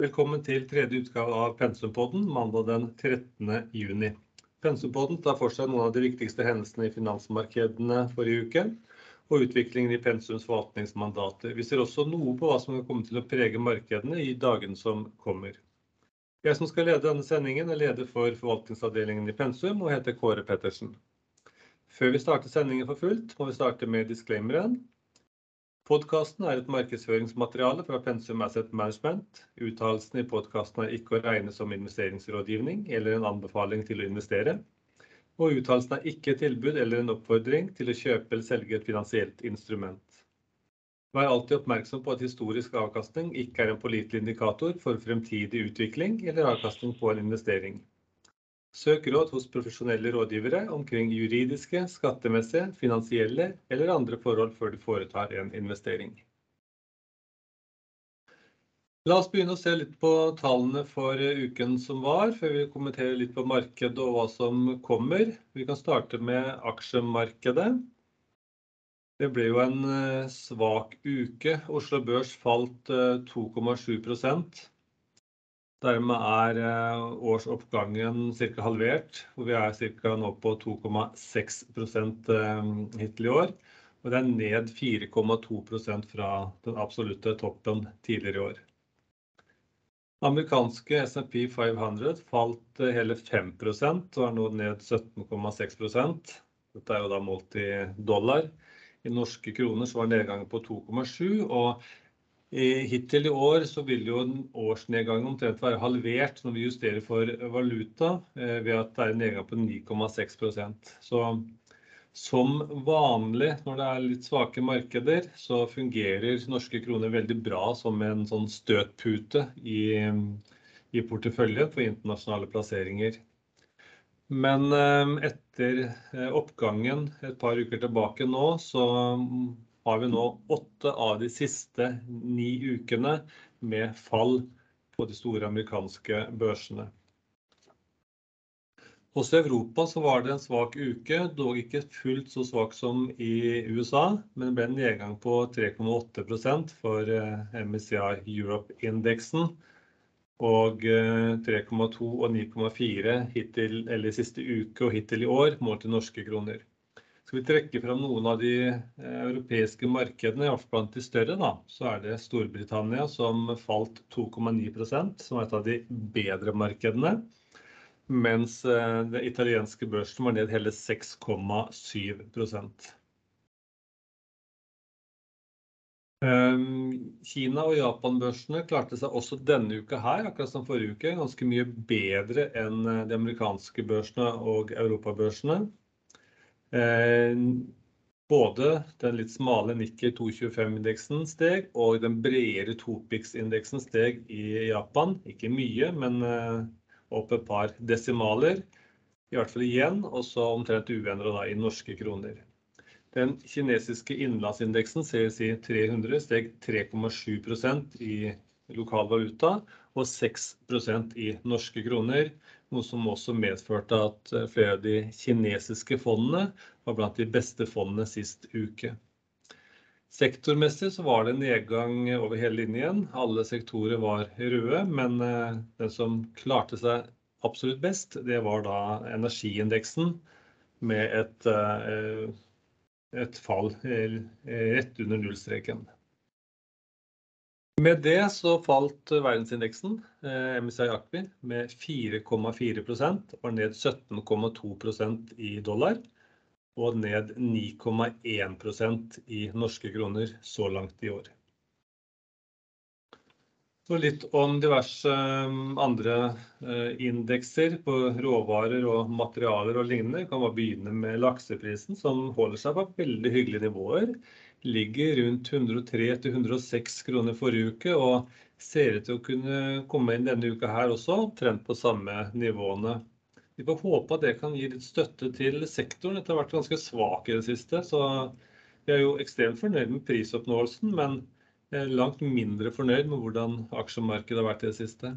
Velkommen til tredje utgave av Pensumpodden mandag den 13. juni. Pensumpodden tar for seg noen av de viktigste hendelsene i finansmarkedene forrige uke, og utviklingen i Pensums forvaltningsmandater. Vi ser også noe på hva som kan komme til å prege markedene i dagene som kommer. Jeg som skal lede denne sendingen er leder for forvaltningsavdelingen i Pensum og heter Kåre Pettersen. Før vi starter sendingen for fullt, må vi starte med disclaimeren. Podkasten er et markedsføringsmateriale fra Pensum Asset Management. Uttalelsene i podkasten er ikke å regne som investeringsrådgivning eller en anbefaling til å investere, og uttalelsen er ikke et tilbud eller en oppfordring til å kjøpe eller selge et finansielt instrument. Vær alltid oppmerksom på at historisk avkastning ikke er en pålitelig indikator for fremtidig utvikling eller avkastning på en investering. Søk råd hos profesjonelle rådgivere omkring juridiske, skattemessige, finansielle eller andre forhold før du foretar en investering. La oss begynne å se litt på tallene for uken som var, før vi kommenterer litt på markedet og hva som kommer. Vi kan starte med aksjemarkedet. Det ble jo en svak uke. Oslo Børs falt 2,7%. Dermed er årsoppgangen cirka halvert, hvor vi er cirka nå på 2,6% hittil i år, og det er ned 4,2% fra den absolutte toppen tidligere i år. Amerikanske S&P 500 falt hele 5% og er nå ned 17,6%. Dette er jo da målt i dollar. I norske kroner så var nedgangen på 2,7%, og hittil i år så vil jo en årsnedgang omtrent være halvert når vi justerer for valuta, ved at det er en nedgang på 9,6%. Så som vanlig når det er litt svake markeder, så fungerer norske kroner veldig bra som en sånn støtpute i porteføljen for internasjonale plasseringer. Men etter oppgangen et par uker tilbake nå, så har vi nå åtte av de siste ni ukene med fall på de store amerikanske børsene. Også i Europa var det en svak uke, dog ikke fullt så svak som i USA, men ble en nedgang på 3,8% for MSCI Europe indeksen, og 3,2% og 9,4% hittil eller siste uke og hittil i år målt i norske kroner. Skal vi trekke frem noen av de europeiske markedene, i hvert fall blant de større da, så er det Storbritannia som falt 2,9%, som er et av de bedre markedene, mens den italienske børsen var ned hele 6,7%. Kina og Japan børsene klarte seg også denne uka her, akkurat som forrige uke, ganske mye bedre enn de amerikanske børsene og europabørsene. Både den litt smale Nikkei 225 indeksen steg, og den bredere Topix indeksen steg i Japan. Ikke mye, men opp et par desimaler, i hvert fall igjen, og så omtrent uendra i norske kroner. Den kinesiske innenlandsindeksen CSI 300 steg 3,7% i lokal valuta og 6% i norske kroner, noe som også medførte at flere av de kinesiske fondene var blant de beste fondene sist uke. Sektormessig så var det nedgang over hele linjen. Alle sektorer var røde, men den som klarte seg absolutt best, det var da energiindeksen med et fall rett under nullstreken. Med det så falt verdensindeksen MSI Akvi, med 4,4%, var ned 17,2% i dollar og ned 9,1% i norske kroner så langt i år. Så litt om diverse andre indekser på råvarer og materialer og lignende. Kan bare begynne med lakseprisen som holder seg på veldig hyggelige nivåer. Ligger rundt 103-106 kroner forrige uke, og ser ut til å kunne komme inn denne uka her også, omtrent på samme nivåene. Vi får håpe at det kan gi litt støtte til sektoren. Dette har vært ganske svak i det siste, så vi er jo ekstremt fornøyd med prisoppnåelsen, men langt mindre fornøyd med hvordan aksjemarkedet har vært i det siste.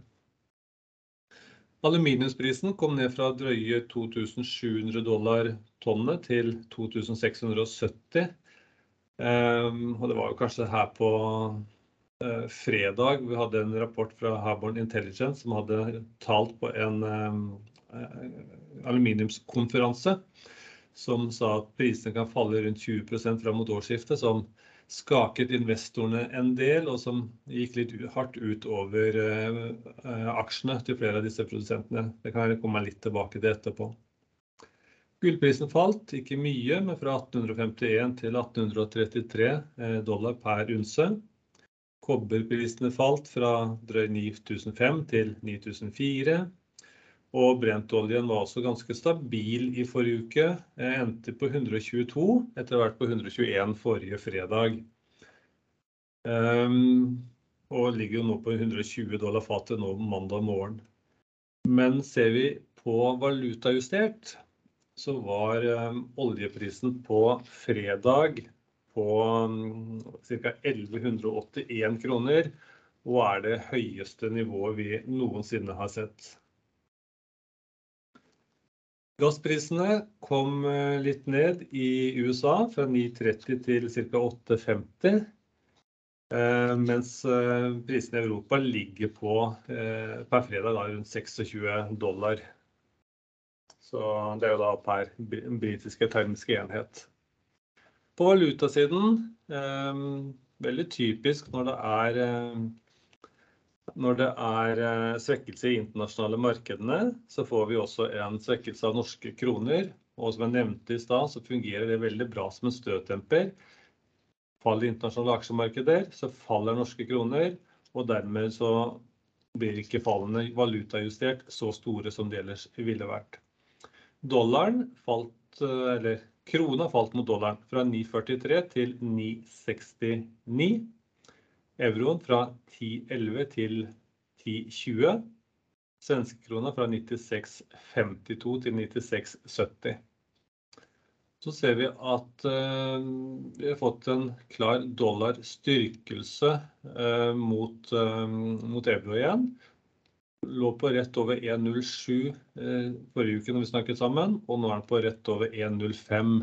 Aluminiumsprisen kom ned fra drøye 2700 dollar tonnet til $2,670. Og det var jo kanskje her på uh, fredag. Vi hadde en rapport fra Harborn Intelligence som hadde talt på en eh, aluminiumskonferanse som sa at prisene kan falle rundt 20 fram mot årsskiftet, som skaket investorene en del, og som gikk litt hardt ut over eh, aksjene til flere av disse produsentene. Det kan jeg komme litt tilbake til etterpå. Gullprisen falt, ikke mye, men fra 1851 til 1833 eh, dollar per unse. Kobberprisene falt fra drøy 9005 til 9004. Og brentoljen var også ganske stabil i forrige uke. Endte på 122, etter hvert på 121 forrige fredag. Um, og ligger jo nå på 120 dollar fatet nå mandag morgen. Men ser vi på valutajustert, så var um, oljeprisen på fredag på um, ca. 1181 kroner. Og er det høyeste nivået vi noensinne har sett. Gassprisene kom eh, litt ned i USA, fra 9,30 til ca. 8,50. Eh, mens eh, prisene i Europa ligger på per fredag da, rundt 26 dollar. Så det er jo da per britiske termiske enhet. På valutasiden, veldig typisk når det er når det er eh, svekkelse i internasjonale markedene, så får vi også en svekkelse av norske kroner. Og som jeg nevnte i stad, så fungerer det veldig bra som en støtdemper. Faller internasjonale aksjemarkeder, så faller norske kroner. Og dermed så blir ikke fallene valutajustert så store som de ellers ville vært. Dollaren falt, eh, eller krona falt mot dollaren fra 9,43 til 9,69 euroen fra 10,11 til 10,20. Svenskekrona fra 96,52 til 96,70. Så ser vi at uh, vi har fått en klar dollarstyrkelse uh, mot, uh, mot euro igjen. Lå på rett over 1,07 forrige uke når vi snakket sammen, og nå er den på rett over 1,05.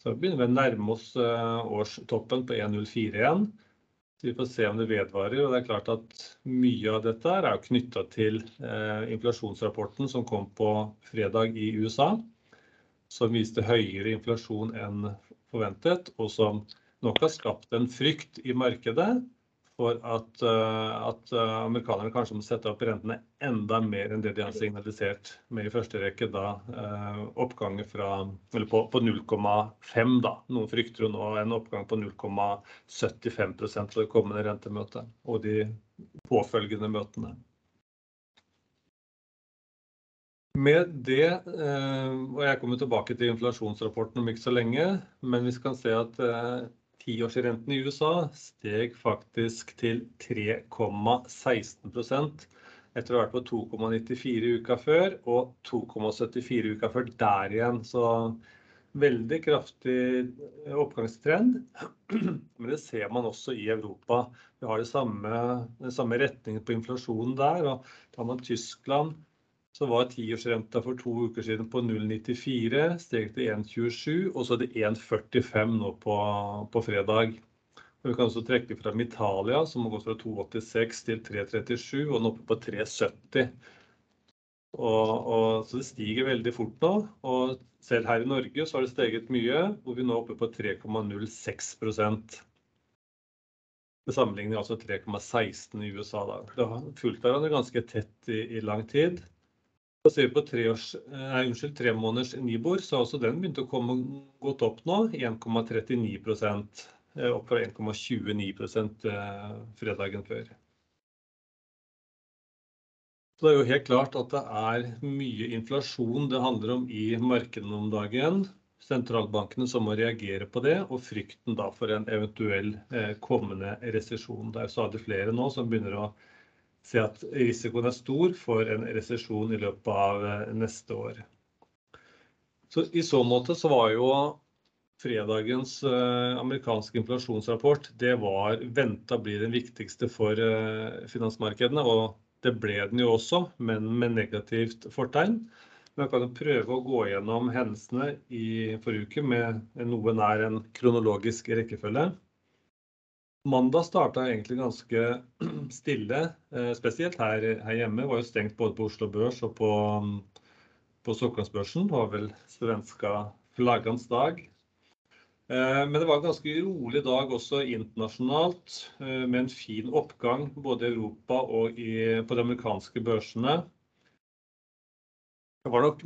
Så begynner vi å nærme oss årstoppen på 1,04 igjen. Så vi får se om det vedvarer. og det er klart at Mye av dette er jo knytta til eh, inflasjonsrapporten som kom på fredag i USA. Som viste høyere inflasjon enn forventet, og som nok har skapt en frykt i markedet for at, eh, at, eh, amerikanerne kanskje må sette opp rentene enda mer enn det de har signalisert med i første rekke da eh, oppganger fra, eller på, på 0,5. da. Noen frykter jo nå en oppgang på 0,75 på det kommende rentemøtet og de påfølgende møtene. Med det, og jeg kommer tilbake til inflasjonsrapporten om ikke så lenge, men vi skal se at Tiårsrenten i USA steg faktisk til 3,16 etter å ha vært på 2,94 uka før og 2,74 uka før der igjen. Så veldig kraftig oppgangstrend. Men det ser man også i Europa. Vi har det samme, den samme retningen på inflasjonen der. og Tar man Tyskland så var tiårsrenta for to uker siden på 0,94, steg til 1,27, og så er det 1,45 nå på, på, fredag. Og vi kan også trekke fram Italia, som har gått fra 2,86 til 3,37, og nå oppe på 3,70. Og, og, så det stiger veldig fort nå. Og selv her i Norge så har det steget mye, hvor vi nå er oppe på 3,06% Med sammenligning altså 3,16 i USA. Da. Det har fulgt hverandre ganske tett i, i lang tid. Vi på tre, års, nei, unnskyld, tre måneders Nibor, så har også den begynt å komme godt opp nå. 1,39 eh, opp fra 1,29 eh, fredagen før. Så det er jo helt klart at det er mye inflasjon det handler om i markedene om dagen. Sentralbankene som må reagere på det, og frykten da for en eventuell eh, kommende resesjon. Det er stadig flere nå som begynner å si at risikoen er stor for en resesjon i løpet av eh, neste år. Så I så måte så var jo fredagens eh, amerikanske inflasjonsrapport det var venta bli den viktigste for eh, finansmarkedene. Og det ble den jo også, men med negativt fortegn. Men jeg kan jo prøve å gå gjennom hendelsene i forrige uke med noe nær en kronologisk rekkefølge. Mandag starta egentlig ganske stille, spesielt her, her, hjemme. Det var jo stengt både på Oslo Børs og på, på Stockholmsbørsen. Det var vel svenska flaggans dag. Men det var en ganske rolig dag også internasjonalt, med en fin oppgang både i Europa og i, på de amerikanske børsene. Det var nok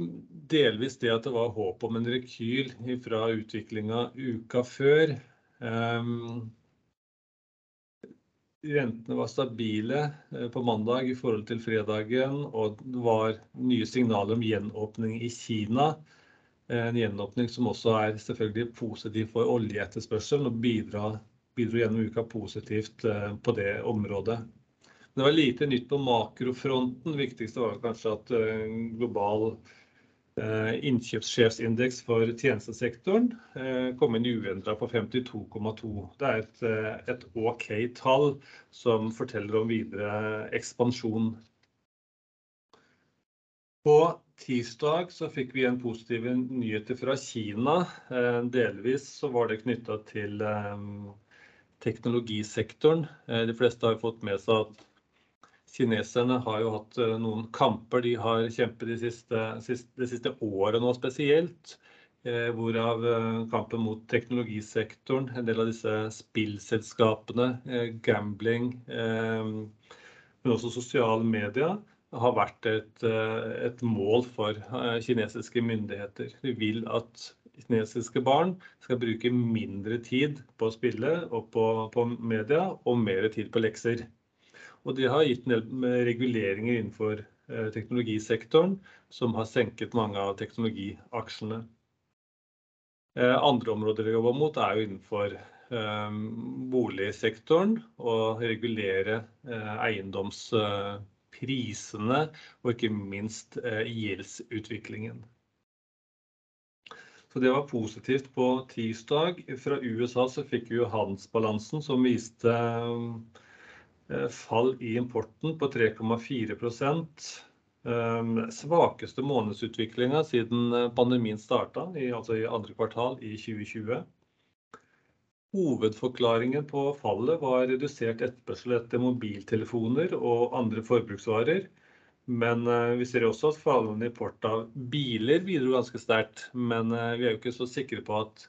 delvis det at det var håp om en rekyl fra utviklinga uka før. Rentene var stabile på mandag i forhold til fredagen, og det var nye signaler om gjenåpning i Kina. En gjenåpning som også er selvfølgelig positiv for oljeetterspørselen og bidro gjennom uka positivt på det området. Det var lite nytt på makrofronten. Det viktigste var kanskje at global innkjøpssjefsindeks for tjenestesektoren kom inn uendret på 52,2. Det er et ok tall som forteller om videre ekspansjon. På tirsdag så fikk vi en positive nyheter fra Kina. Delvis så var det knyttet til teknologisektoren. De fleste har fått med seg at kineserne har jo hatt noen kamper de har kjempet de siste, det siste året nå spesielt, hvorav kampen mot teknologisektoren, en del av disse spillselskapene, gambling, men også sosiale medier har vært et mål for kinesiske myndigheter. De vil at kinesiske barn skal bruke mindre tid på å spille og på media og mer tid på lekser. Det har gitt en del reguleringer innenfor teknologisektoren som har senket mange av teknologiaksjene. Andre områder vi jobber mot er jo innenfor boligsektoren og regulere eiendomsprisene og ikke minst gjeldsutviklingen. Det var positivt på tirsdag. Fra USA så fikk vi handelsbalansen som viste fall i importen på 3,4%. Svakeste månedsutviklingen siden pandemien startet, altså i andre kvartal i 2020. Hovedforklaringen på fallet var redusert etterspørsel etter mobiltelefoner og andre forbruksvarer. Men vi ser også at fallende import av biler bidro ganske sterkt. Men vi er jo ikke så sikre på at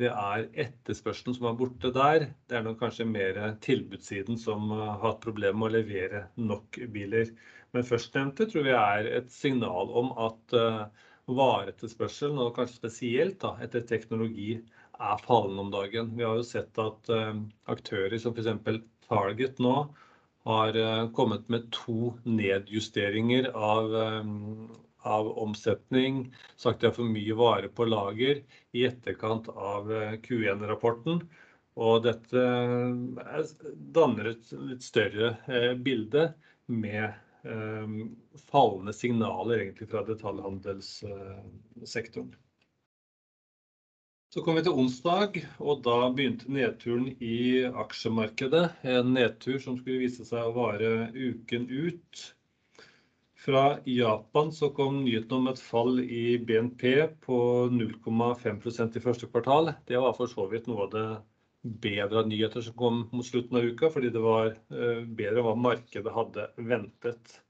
det er etterspørselen som er borte der. Det er nok kanskje mer tilbudssiden som har hatt problemer med å levere nok biler. Men førstnevnte tror vi er et signal om at vareetterspørselen, og kanskje spesielt da, etter teknologi, er fallende om dagen. Vi har jo sett at aktører som eksempel Target nå har kommet med to nedjusteringer av omsetning, sagt det er for mye vare på lager i etterkant av Q1-rapporten. Og Dette danner et litt større bilde med fallende signaler egentlig fra detaljhandelssektoren. Så kom vi til onsdag, og da begynte nedturen i aksjemarkedet. En nedtur som skulle vise seg å vare uken ut. Fra Japan så kom nyheten om et fall i BNP på 0,5% i første kvartal. Det var for så vidt noe av det bedre nyheter som kom mot slutten av uka, fordi det var bedre enn hva markedet hadde ventet.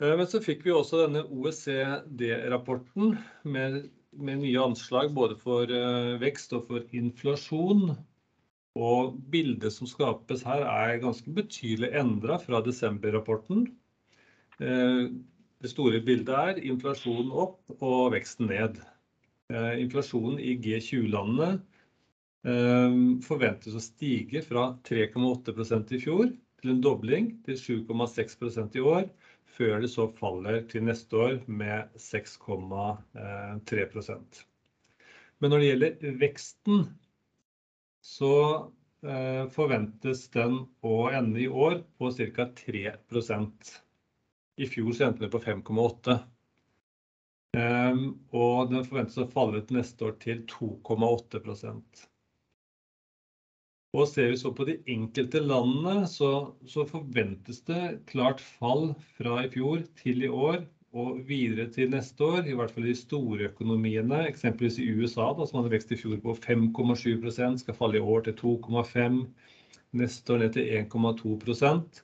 Men så fikk vi også denne OECD-rapporten med nye anslag både for vekst og for inflasjon. Bildet som skapes her er ganske betydelig endret fra desember-rapporten. Det store bildet er inflasjonen opp og veksten ned. Inflasjonen i G20-landene forventes å stige fra 3,8% i fjor til en dobling til 7,6% i år, før det så faller til neste år med 6,3%. Men når det gjelder veksten, så forventes den å ende i år på ca. 3%. I fjor så endte den på 5,8%. Og den forventes å falle ut neste år til 2,8 Og Ser vi så på de enkelte landene, så forventes det klart fall fra i fjor til i år Og videre til neste år, i hvert fall de store økonomiene, eksempelvis i USA, da, som hadde vekst i fjor på 5,7% skal falle i år til 2,5 neste år ned til 1,2%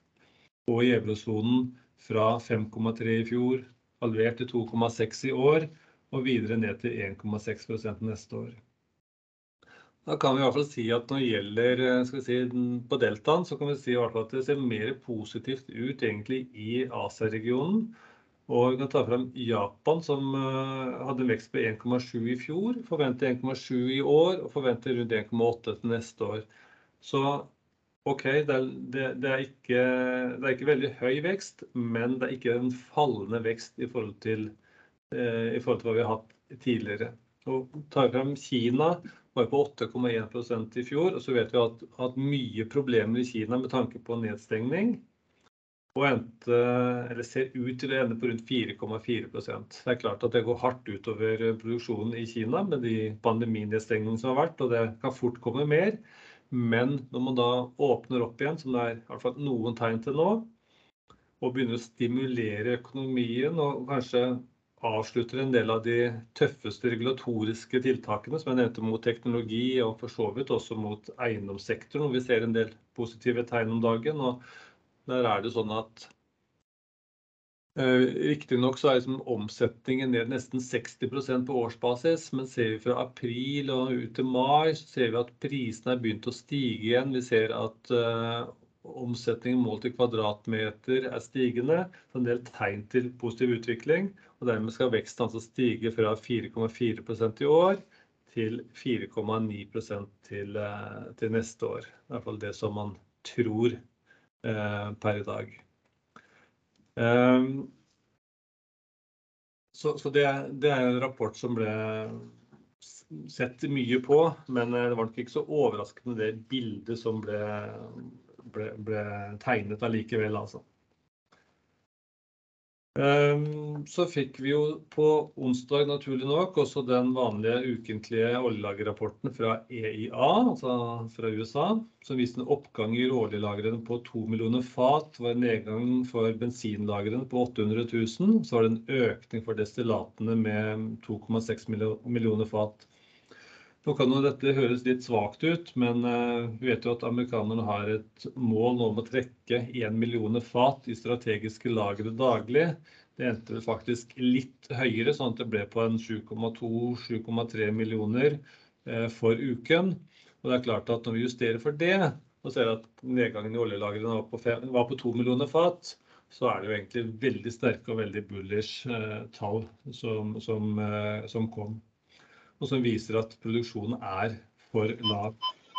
og i eurosonen fra 5,3 i fjor, halvert til 2,6 i år, og videre ned til 1,6 neste år. Da kan vi i hvert fall si at når det gjelder si, på deltaen, så kan vi si i hvert fall at det ser mer positivt ut egentlig i Asia-regionen. Og vi kan ta frem Japan, som hadde en vekst på 1,7 i fjor, forventer 1,7 i år og forventer rundt 1,8 til neste år. Så OK, det er, det, det, er ikke, det er, ikke, veldig høy vekst, men det er ikke en fallende vekst i forhold til, eh, i forhold til hva vi har hatt tidligere. Og tar vi frem Kina, var på 8,1 i fjor, og så vet vi at hatt mye problemer i Kina med tanke på nedstengning. Og endte, eller ser ut til å ende på rundt 4,4% Det er klart at det går hardt utover produksjonen i Kina med de pandeminedstengningene som har vært, og det kan fort komme mer. Men når man da åpner opp igjen, som det er i hvert fall noen tegn til nå, og begynner å stimulere økonomien og kanskje avslutter en del av de tøffeste regulatoriske tiltakene som jeg nevnte mot teknologi og for så vidt også mot eiendomssektoren, hvor vi ser en del positive tegn om dagen. og Der er det sånn at Eh, riktignok så er liksom omsetningen ned nesten 60% på årsbasis, men ser vi fra april og ut til mai, så ser vi at prisene er begynt å stige igjen. Vi ser at uh, omsetningen målt i kvadratmeter er stigende. Så en del tegn til positiv utvikling. Og dermed skal veksten altså stige fra 4,4% i år til 4,9 til, uh, til neste år. I hvert fall det som man tror per i dag. Um, så, så det, det, er en rapport som ble sett mye på, men det var nok ikke så overraskende det bildet som ble, ble, ble tegnet allikevel, altså. Ehm, så fikk vi jo på onsdag naturlig nok også den vanlige ukentlige oljelagerrapporten fra EIA, altså fra USA, som viste en oppgang i råoljelagrene på 2 millioner fat. Var en nedgang for bensinlagrene på 800 000. Så var det en økning for destillatene med 2,6 millioner fat. Nå kan jo dette høres litt svakt ut, men eh, vi vet jo at amerikanerne har et mål om å trekke 1 millioner fat i strategiske lagre daglig. Det endte faktisk litt høyere, sånn at det ble på en 7,2-7,3 millioner eh, for uken. Og det er klart at når vi justerer for det, og ser at nedgangen i oljelagrene var på, var på 2 millioner fat, så er det jo egentlig veldig sterke og veldig bullish eh, tall som, som, som kom og som viser at produksjonen er for lav.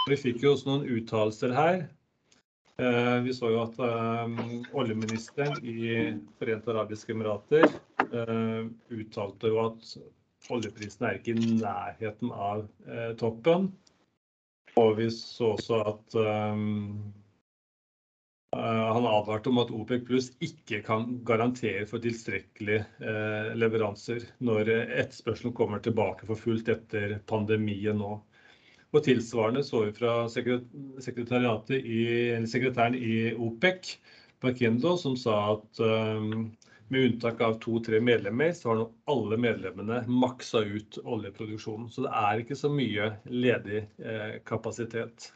Vi fikk jo også noen uttalelser her. Eh, vi så jo at eh, oljeministeren i Forente arabiske emirater eh, uttalte jo at oljeprisen er ikke i nærheten av toppen. Og vi så også at han advarte om at OPEC pluss ikke kan garantere for tilstrekkelige eh, leveranser når etterspørselen kommer tilbake for fullt etter pandemien nå. Og tilsvarende så vi fra i, sekretæren i OPEC, Barkindo, som sa at med unntak av to-tre medlemmer, så har nå alle medlemmene maksa ut oljeproduksjonen. Så det er ikke så mye ledig eh, kapasitet.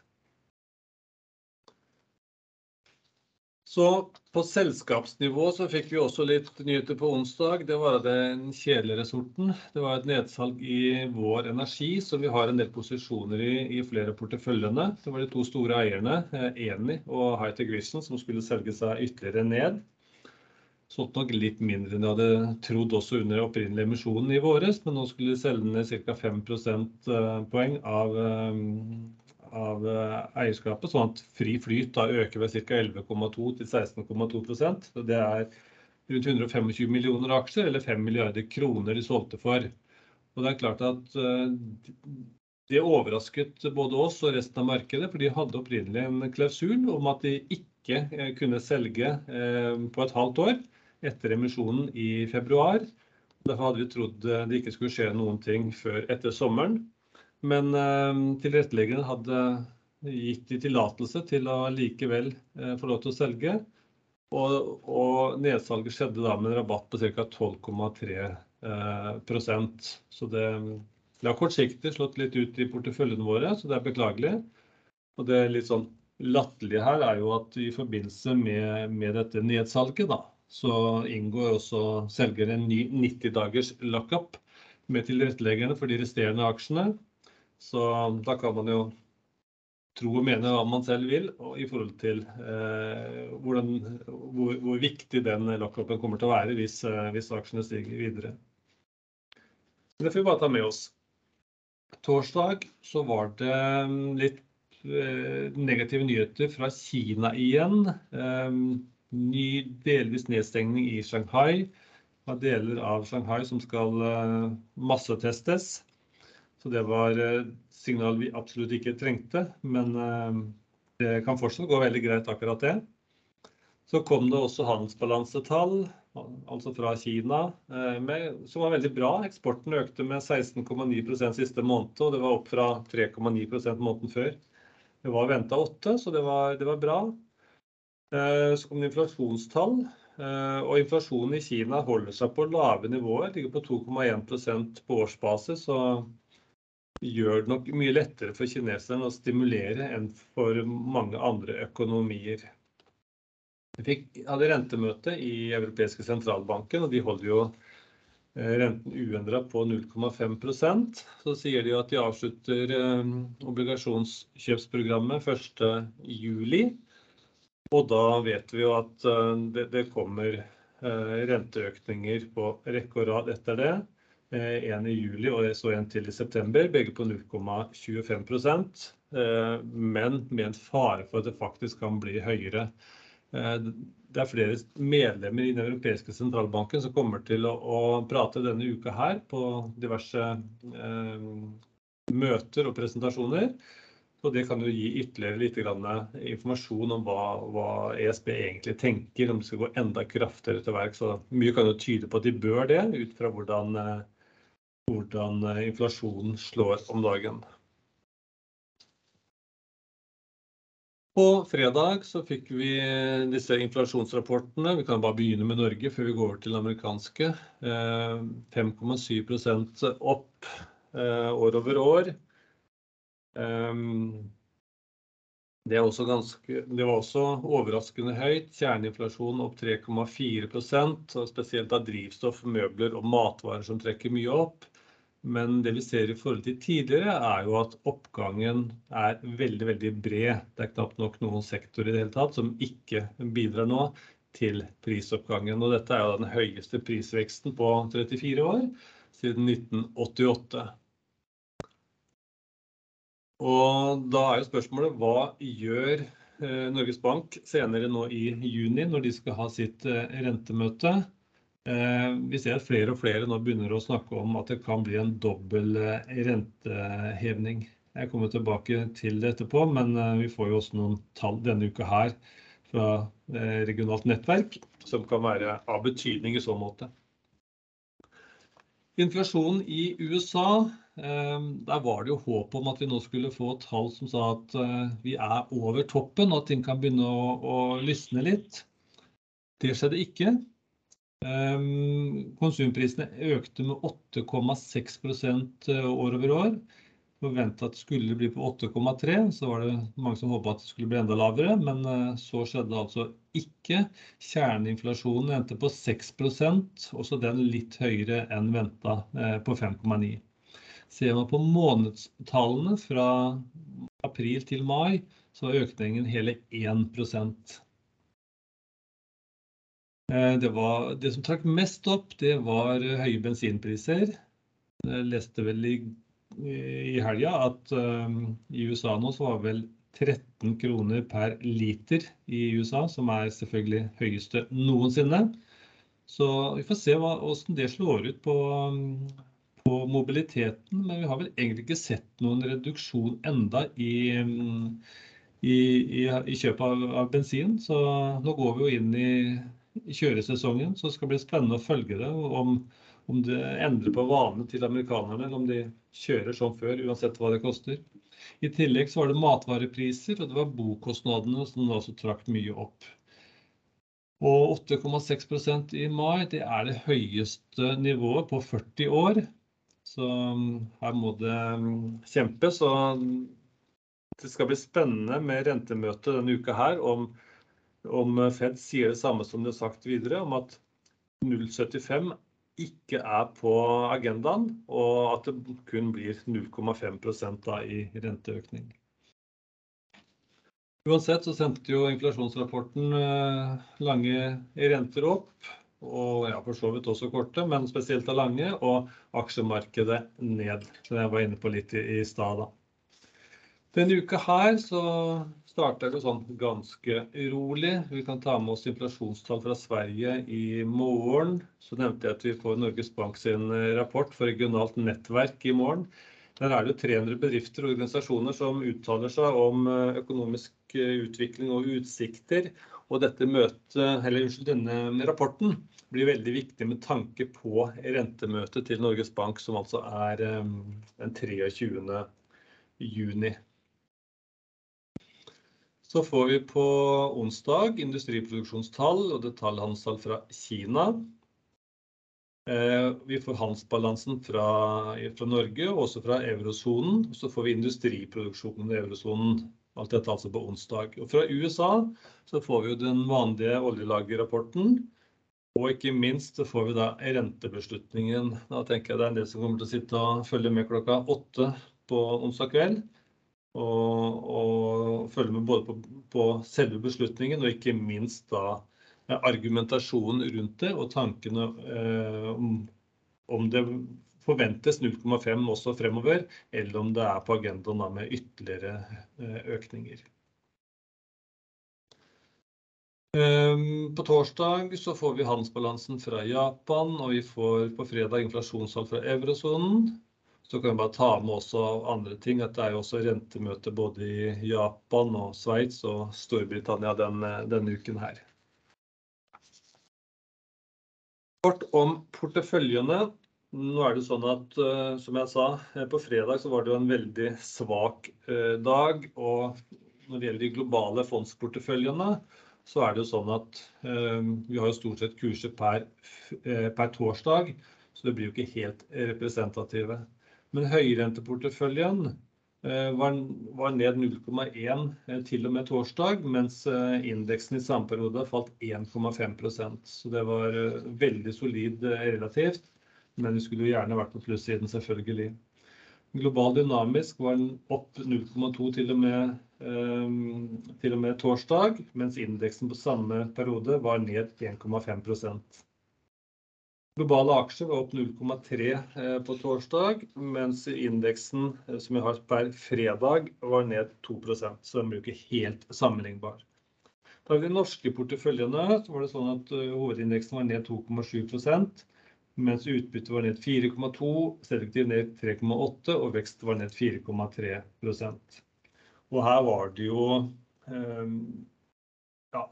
Så på selskapsnivå så fikk vi også litt nyheter på onsdag. Det var den kjedeligere sorten. Det var et nedsalg i Vår Energi, så vi har en del posisjoner i i flere porteføljene. Det var de to store eierne, eh, Eni og Hightech Vision, som skulle selge seg ytterligere ned. Solgte nok litt mindre enn de hadde trodd også under opprinnelig emisjonen i våres, men nå skulle de selge ned ca. 5 prosentpoeng av eh, av eh, eierskapet, sånn at fri flyt da øker ved ca. 11,2 til 16,2 og Det er rundt 125 millioner aksjer, eller 5 milliarder kroner de solgte for. Og det er klart at eh, det overrasket både oss og resten av markedet, for de hadde opprinnelig en klausul om at de ikke eh, kunne selge på et halvt år etter emisjonen i februar. Derfor hadde vi trodd det ikke skulle skje noen ting før etter sommeren. Men eh, tilretteleggeren hadde gitt de tillatelse til å likevel eh, få lov til å selge. Og, og nedsalget skjedde da med en rabatt på ca. 12,3 prosent. Så det, det har kortsiktig slått litt ut i porteføljene våre, så det er beklagelig. Og det litt sånn latterlige her er jo at i forbindelse med, med dette nedsalget, da, så inngår også selger en ny 90 dagers lockup med tilretteleggerne for de resterende aksjene. Så da kan man jo tro og mene hva man selv vil i forhold til eh, hvordan, hvor, hvor, viktig den lockupen kommer til å være hvis, eh, hvis aksjene stiger videre. Det får vi bare ta med oss. Torsdag så var det mm, litt eh, negative nyheter fra Kina igjen. Eh, ny delvis nedstengning i Shanghai. Av deler av Shanghai som skal eh, massetestes. Så det var eh, signal vi absolutt ikke trengte, men eh, det kan fortsatt gå veldig greit, akkurat det. Så kom det også handelsbalansetall, altså fra Kina, eh, med, som var veldig bra. Eksporten økte med 16,9% siste måned, og det var opp fra 3,9% måneden før. Det var venta 8, så det var, det var, bra. Så kom det inflasjonstall. Og inflasjonen i Kina holder seg på lave nivåer, ligger på 2,1% på årsbasis. Så gjør det nok mye lettere for kineserne å stimulere enn for mange andre økonomier. Vi fikk, hadde rentemøte i Europeiske sentralbanken, og de holder jo eh, renten uendra på 0,5% Så sier de at de avslutter eh, obligasjonskjøpsprogrammet 1.7. Og da vet vi jo at eh, det, kommer renteøkninger på rekke og rad etter det. Eh, en i juli og så en til i september, begge på 0,25 eh, men med en fare for at det faktisk kan bli høyere. Eh, det er flere medlemmer i den europeiske sentralbanken som kommer til å, å prate denne uka her på diverse eh, møter og presentasjoner. Og det kan jo gi ytterligere litt informasjon om hva, hva, ESB egentlig tenker, om de skal gå enda kraftigere til verk. Så mye kan jo tyde på at de bør det, ut fra hvordan hvordan eh, inflasjonen slår om dagen. På fredag så fikk vi disse inflasjonsrapportene. Vi kan bare begynne med Norge før vi går over til det amerikanske. 5,7 eh, opp eh, år over år. Det, ganske, det, var også overraskende høyt. Kjerneinflasjon opp 3,4 og spesielt av drivstoff, møbler og matvarer som trekker mye opp. Men det vi ser i forhold til tidligere, er jo at oppgangen er veldig veldig bred. Det er knapt nok noen sektor i det hele tatt som ikke bidrar nå til prisoppgangen. Og dette er jo den høyeste prisveksten på 34 år, siden 1988. Og da er jo spørsmålet hva gjør eh, Norges Bank senere nå i juni, når de skal ha sitt eh, rentemøte? Eh, vi ser at flere og flere nå begynner å snakke om at det kan bli en dobbel eh, rentehevning. Jeg kommer tilbake til det etterpå, men eh, vi får jo også noen tall denne uka her fra regionalt nettverk som kan være av betydning i så måte. Inflasjonen i USA, der var det jo håp om at vi nå skulle få tall som sa at vi er over toppen, og at ting kan begynne å, å lysne litt. Det skjedde ikke. Ehm, konsumprisene økte med 8,6 eh, år over år. Forventa at det skulle bli på 8,3, så var det mange som håpa at det skulle bli enda lavere. Men eh, så skjedde altså ikke. Kjerneinflasjonen endte på 6% også den litt høyere enn venta, eh, på 5,9. Ser man på månedstallene fra april til mai, så var økningen hele 1 Eh, det, var, det som trakk mest opp, det var høye bensinpriser. Jeg leste vel i, i helga at um, i USA nå så var vel 13 kroner per liter i USA, som er selvfølgelig høyeste noensinne. Så vi får se hvordan det slår ut på, på, mobiliteten. Men vi har vel egentlig ikke sett noen reduksjon enda i, i, i, i kjøpet av, av bensin. Så nå går vi jo inn i kjøresesongen. Så skal det bli spennende å følge det. Om, om det endrer på vanene til amerikanerne, eller om de kjører som før, uansett hva det koster. I tillegg så var det matvarepriser, og det var bokostnadene som også trakk mye opp. Og 8,6% i mai, det er det høyeste nivået på 40 år. Så her må det kjempes. Og det skal bli spennende med rentemøtet denne uka her om, om Fed sier det samme som de har sagt videre, om at 0,75 ikke er på agendaen, og at det kun blir 0,5% i renteøkning. Uansett så sendte jo inflasjonsrapporten lange renter opp, og ja, for så vidt også korte, men spesielt av lange, og aksjemarkedet ned. Som jeg var inne på litt i, i stad da. Denne uka her så starta det sånn ganske rolig. Vi kan ta med oss inflasjonstall fra Sverige i morgen. Så nevnte jeg at vi får Norges Bank sin rapport for regionalt nettverk i morgen. Der er det 300 bedrifter og organisasjoner som uttaler seg om økonomisk utvikling og utsikter. Og møtet, unnskyld, denne rapporten blir veldig viktig med tanke på rentemøtet til Norges Bank, som altså er den 23. juni. Så får vi på onsdag industriproduksjonstall og detaljhandelstall fra Kina. Vi får handelsbalansen fra Norge og også fra eurosonen. Så får vi industriproduksjonen i eurosonen. Alt dette altså på onsdag. Og fra USA så får vi jo den vanlige oljelagerrapporten. Og ikke minst så får vi da rentebeslutningen. Da tenker jeg det er en del som kommer til å sitte og følge med klokka 8 på onsdag kveld. Og, og følge med både på, på selve beslutningen og ikke minst da argumentasjonen rundt det og tankene om, om det forventes 0,5 også fremover, eller om det er på agendaen da med ytterligere økninger. På torsdag så får vi handelsbalansen fra Japan, og vi får på fredag inflasjonstall fra eurosonen. Så kan vi bare ta med også andre ting, at det er jo også rentemøte både i Japan og Sveits og Storbritannia denne uken her. Kort om porteføljene. Nå er det sånn at, som jeg sa, på fredag så var det jo en veldig svak dag, og når det gjelder de globale fondsporteføljene, så er det jo sånn at vi har jo stort sett kurser per torsdag, så det blir jo ikke helt representative. Men høyrenteporteføljen var ned 0,1 til og med torsdag, mens indeksen i samme periode falt 1,5%. Så det var veldig solid relativt, men vi skulle jo gjerne vært på plussiden selvfølgelig. Global dynamisk var den opp 0,2 til til og med torsdag, mens indeksen på samme periode var ned 1,5%. Globale aksjer var opp 0,3 på torsdag, mens indeksen som vi har per fredag var ned 2%, så den blir ikke helt sammenlignbar. Tar vi de norske porteføljene, så var det sånn at hovedindeksen var ned 2,7%, mens utbytte var ned 4,2%, selektiv ned 3,8% og vekst var ned 4,3%. Og her var det jo, ja,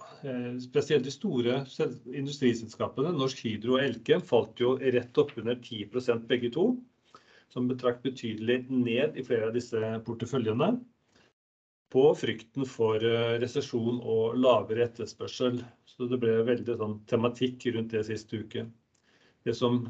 spesielt de store industriselskapene, Norsk Hydro og Elkem falt jo rett opp under 10% begge to, som betrakk betydelig ned i flere av disse porteføljene på frykten for resesjon og lavere etterspørsel. Så det ble veldig sånn tematikk rundt det siste uke. Det som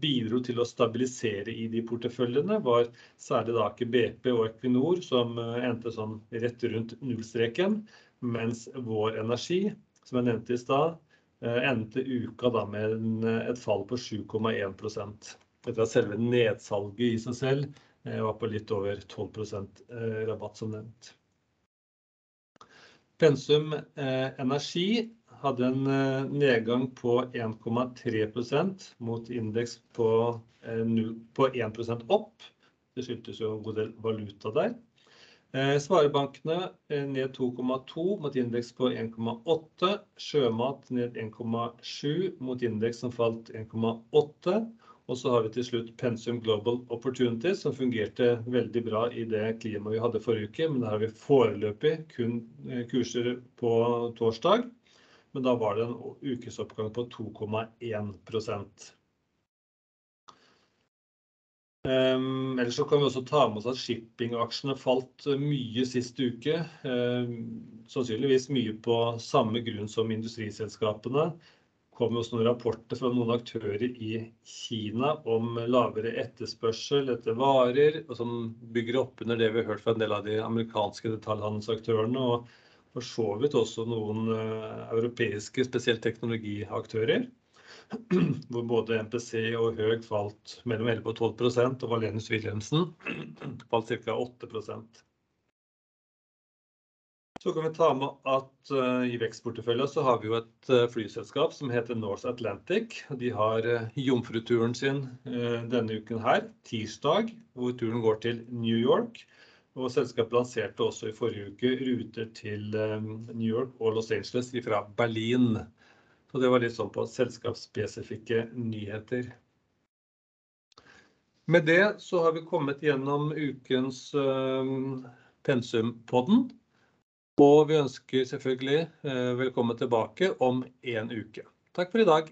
bidro til å stabilisere i de porteføljene var særlig da Aker BP og Equinor, som endte sånn rett rundt nullstreken, mens Vår Energi, som jeg nevnte i stad, endte uka da med et fall på 7,1%. Etter at selve nedsalget i seg selv var på litt over 12% rabatt som nevnt. Pensum Energi hadde en nedgang på 1,3% mot indeks på 1% opp. Det skyldtes jo en god del valuta der. Sparebankene ned 2,2 mot indeks på 1,8. Sjømat ned 1,7 mot indeks som falt 1,8. Og så har vi til slutt Pensum Global Opportunities, som fungerte veldig bra i det klimaet vi hadde forrige uke. Men der har vi foreløpig kun kurser på torsdag. Men da var det en ukesoppgang på 2,1%. Um, ellers så kan vi også ta med oss at shippingaksjene falt mye sist uke. Um, sannsynligvis mye på samme grunn som industriselskapene. Det kom også noen rapporter fra noen aktører i Kina om lavere etterspørsel etter varer, som bygger opp under det vi har hørt fra en del av de amerikanske detaljhandelsaktørene. og for så vidt også noen uh, europeiske, spesielt teknologiaktører. hvor både MPC og Høg falt mellom 11 og 12% og Valenius Wilhelmsen falt ca. 8% Så kan vi ta med at uh, i vekstporteføljen så har vi jo et uh, flyselskap som heter North Atlantic. De har uh, jomfruturen sin denne uken her, tirsdag, hvor turen går til New York. Og selskapet lanserte også i forrige uke ruter til New York og Los Angeles fra Berlin. Så det var litt sånn på selskapsspesifikke nyheter. Med det så har vi kommet gjennom ukens uh, Pensumpodden. Og vi ønsker selvfølgelig øh, velkommen tilbake om en uke. Takk for i dag.